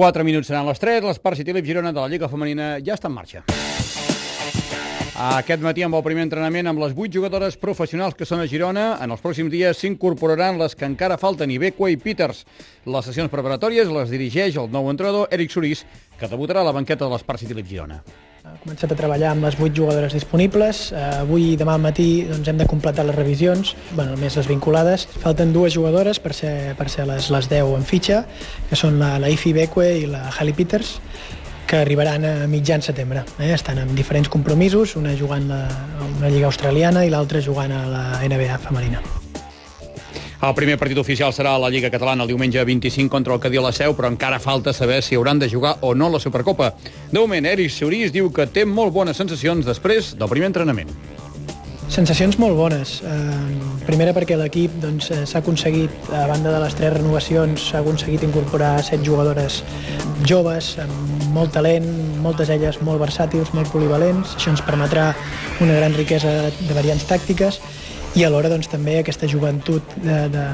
4 minuts seran les 3, l'Espart City Lip Girona de la Lliga Femenina ja està en marxa. Aquest matí, amb el primer entrenament amb les 8 jugadores professionals que són a Girona, en els pròxims dies s'incorporaran les que encara falten, Ibequa i Peters. Les sessions preparatòries les dirigeix el nou entrenador, Eric Surís, que debutarà a la banqueta de l'Espart City Lip Girona. He començat a treballar amb les 8 jugadores disponibles. Eh, avui i demà al matí doncs, hem de completar les revisions, bueno, més les vinculades. Falten dues jugadores per ser, per ser les, les 10 en fitxa, que són la, la Ifi Beque i la Halle Peters, que arribaran a mitjan setembre. Eh? Estan en diferents compromisos, una jugant a una lliga australiana i l'altra jugant a la NBA femenina. El primer partit oficial serà la Lliga Catalana el diumenge 25 contra el Cadí a la Seu, però encara falta saber si hauran de jugar o no la Supercopa. De moment, Eric Seurís diu que té molt bones sensacions després del primer entrenament. Sensacions molt bones. Eh, primera perquè l'equip doncs, eh, s'ha aconseguit, a banda de les tres renovacions, s'ha aconseguit incorporar set jugadores joves, amb molt talent, moltes elles molt versàtils, molt polivalents. Això ens permetrà una gran riquesa de variants tàctiques i alhora doncs, també aquesta joventut de, de,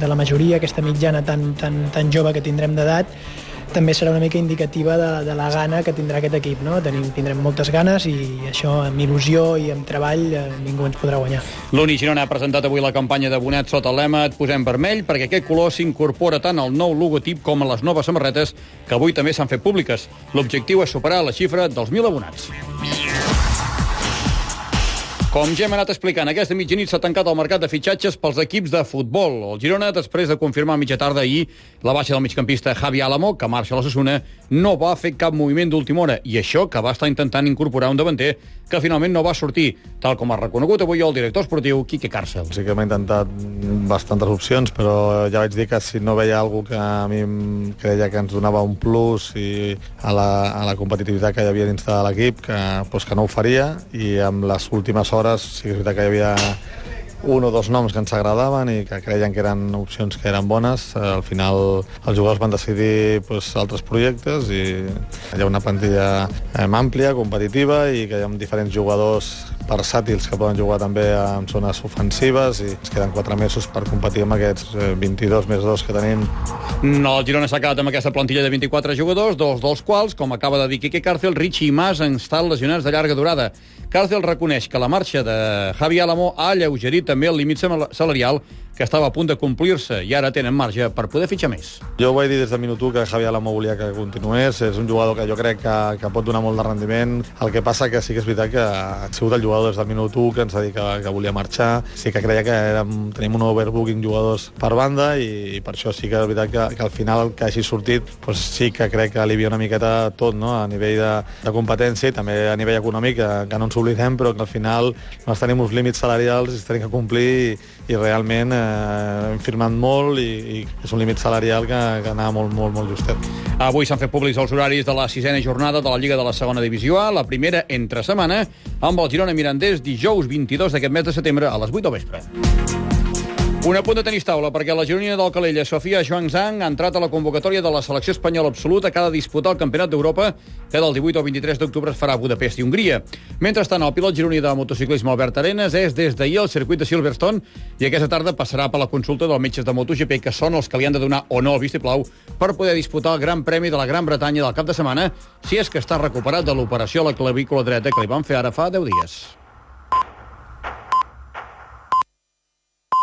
de la majoria, aquesta mitjana tan, tan, tan jove que tindrem d'edat, també serà una mica indicativa de, de la gana que tindrà aquest equip. No? Tenim, tindrem moltes ganes i això amb il·lusió i amb treball eh, ningú ens podrà guanyar. L'Uni Girona ha presentat avui la campanya de Bonet sota el lema Et posem vermell perquè aquest color s'incorpora tant al nou logotip com a les noves samarretes que avui també s'han fet públiques. L'objectiu és superar la xifra dels 1.000 abonats. Com ja hem anat explicant, aquesta mitjanit s'ha tancat el mercat de fitxatges pels equips de futbol. El Girona, després de confirmar mitja tarda ahir la baixa del migcampista Javi Álamo, que marxa a l'Ossassuna, no va fer cap moviment d'última hora. I això que va estar intentant incorporar un davanter que finalment no va sortir, tal com ha reconegut avui el director esportiu Quique Càrcel. Sí que m'he intentat bastantes opcions, però ja vaig dir que si no veia alguna que a mi em creia que ens donava un plus i a la, a la competitivitat que hi havia dins de l'equip, que, pues, que no ho faria, i amb les últimes hores sí que és veritat que hi havia un o dos noms que ens agradaven i que creien que eren opcions que eren bones. Al final els jugadors van decidir pues, altres projectes i hi ha una plantilla eh, àmplia, competitiva i que hi ha diferents jugadors versàtils que poden jugar també en zones ofensives i ens queden 4 mesos per competir amb aquests 22 més 2 que tenim. No, el Girona s'ha quedat amb aquesta plantilla de 24 jugadors, dos dels quals, com acaba de dir Quique Cárcel, Richie i Mas han estat lesionats de llarga durada. Cárcel reconeix que la marxa de Javi Álamo ha alleugerit també el límit salarial que estava a punt de complir-se i ara tenen marge per poder fitxar més. Jo ho vaig dir des del minut 1 que Javi Alamo volia que continués, és un jugador que jo crec que, que pot donar molt de rendiment, el que passa que sí que és veritat que ha sigut el jugador des del minut 1 que ens ha dit que, que volia marxar, sí que creia que érem, tenim un overbooking jugadors per banda i, i per això sí que és veritat que, que al final que hagi sortit pues sí que crec que alivia una miqueta tot no? a nivell de, de competència i també a nivell econòmic, que, que no ens oblidem, però que al final nos tenim uns límits salarials i tenim que complir i, i realment eh, hem firmat molt i, i és un límit salarial que, que anava molt, molt, molt justet. Avui s'han fet públics els horaris de la sisena jornada de la Lliga de la segona divisió A, la primera entre setmana, amb el Girona Mirandés dijous 22 d'aquest mes de setembre a les 8 del vespre. Un apunt de tenis taula, perquè la gironina del Calella, Sofia Zhang, ha entrat a la convocatòria de la selecció espanyola absoluta que ha de disputar el Campionat d'Europa que del 18 al 23 d'octubre es farà a Budapest i Hongria. Mentrestant, el pilot gironí de motociclisme Albert Arenas és des d'ahir al circuit de Silverstone i aquesta tarda passarà per la consulta dels metges de MotoGP, que són els que li han de donar o no el vistiplau per poder disputar el Gran Premi de la Gran Bretanya del cap de setmana, si és que està recuperat de l'operació a la clavícula dreta que li van fer ara fa 10 dies.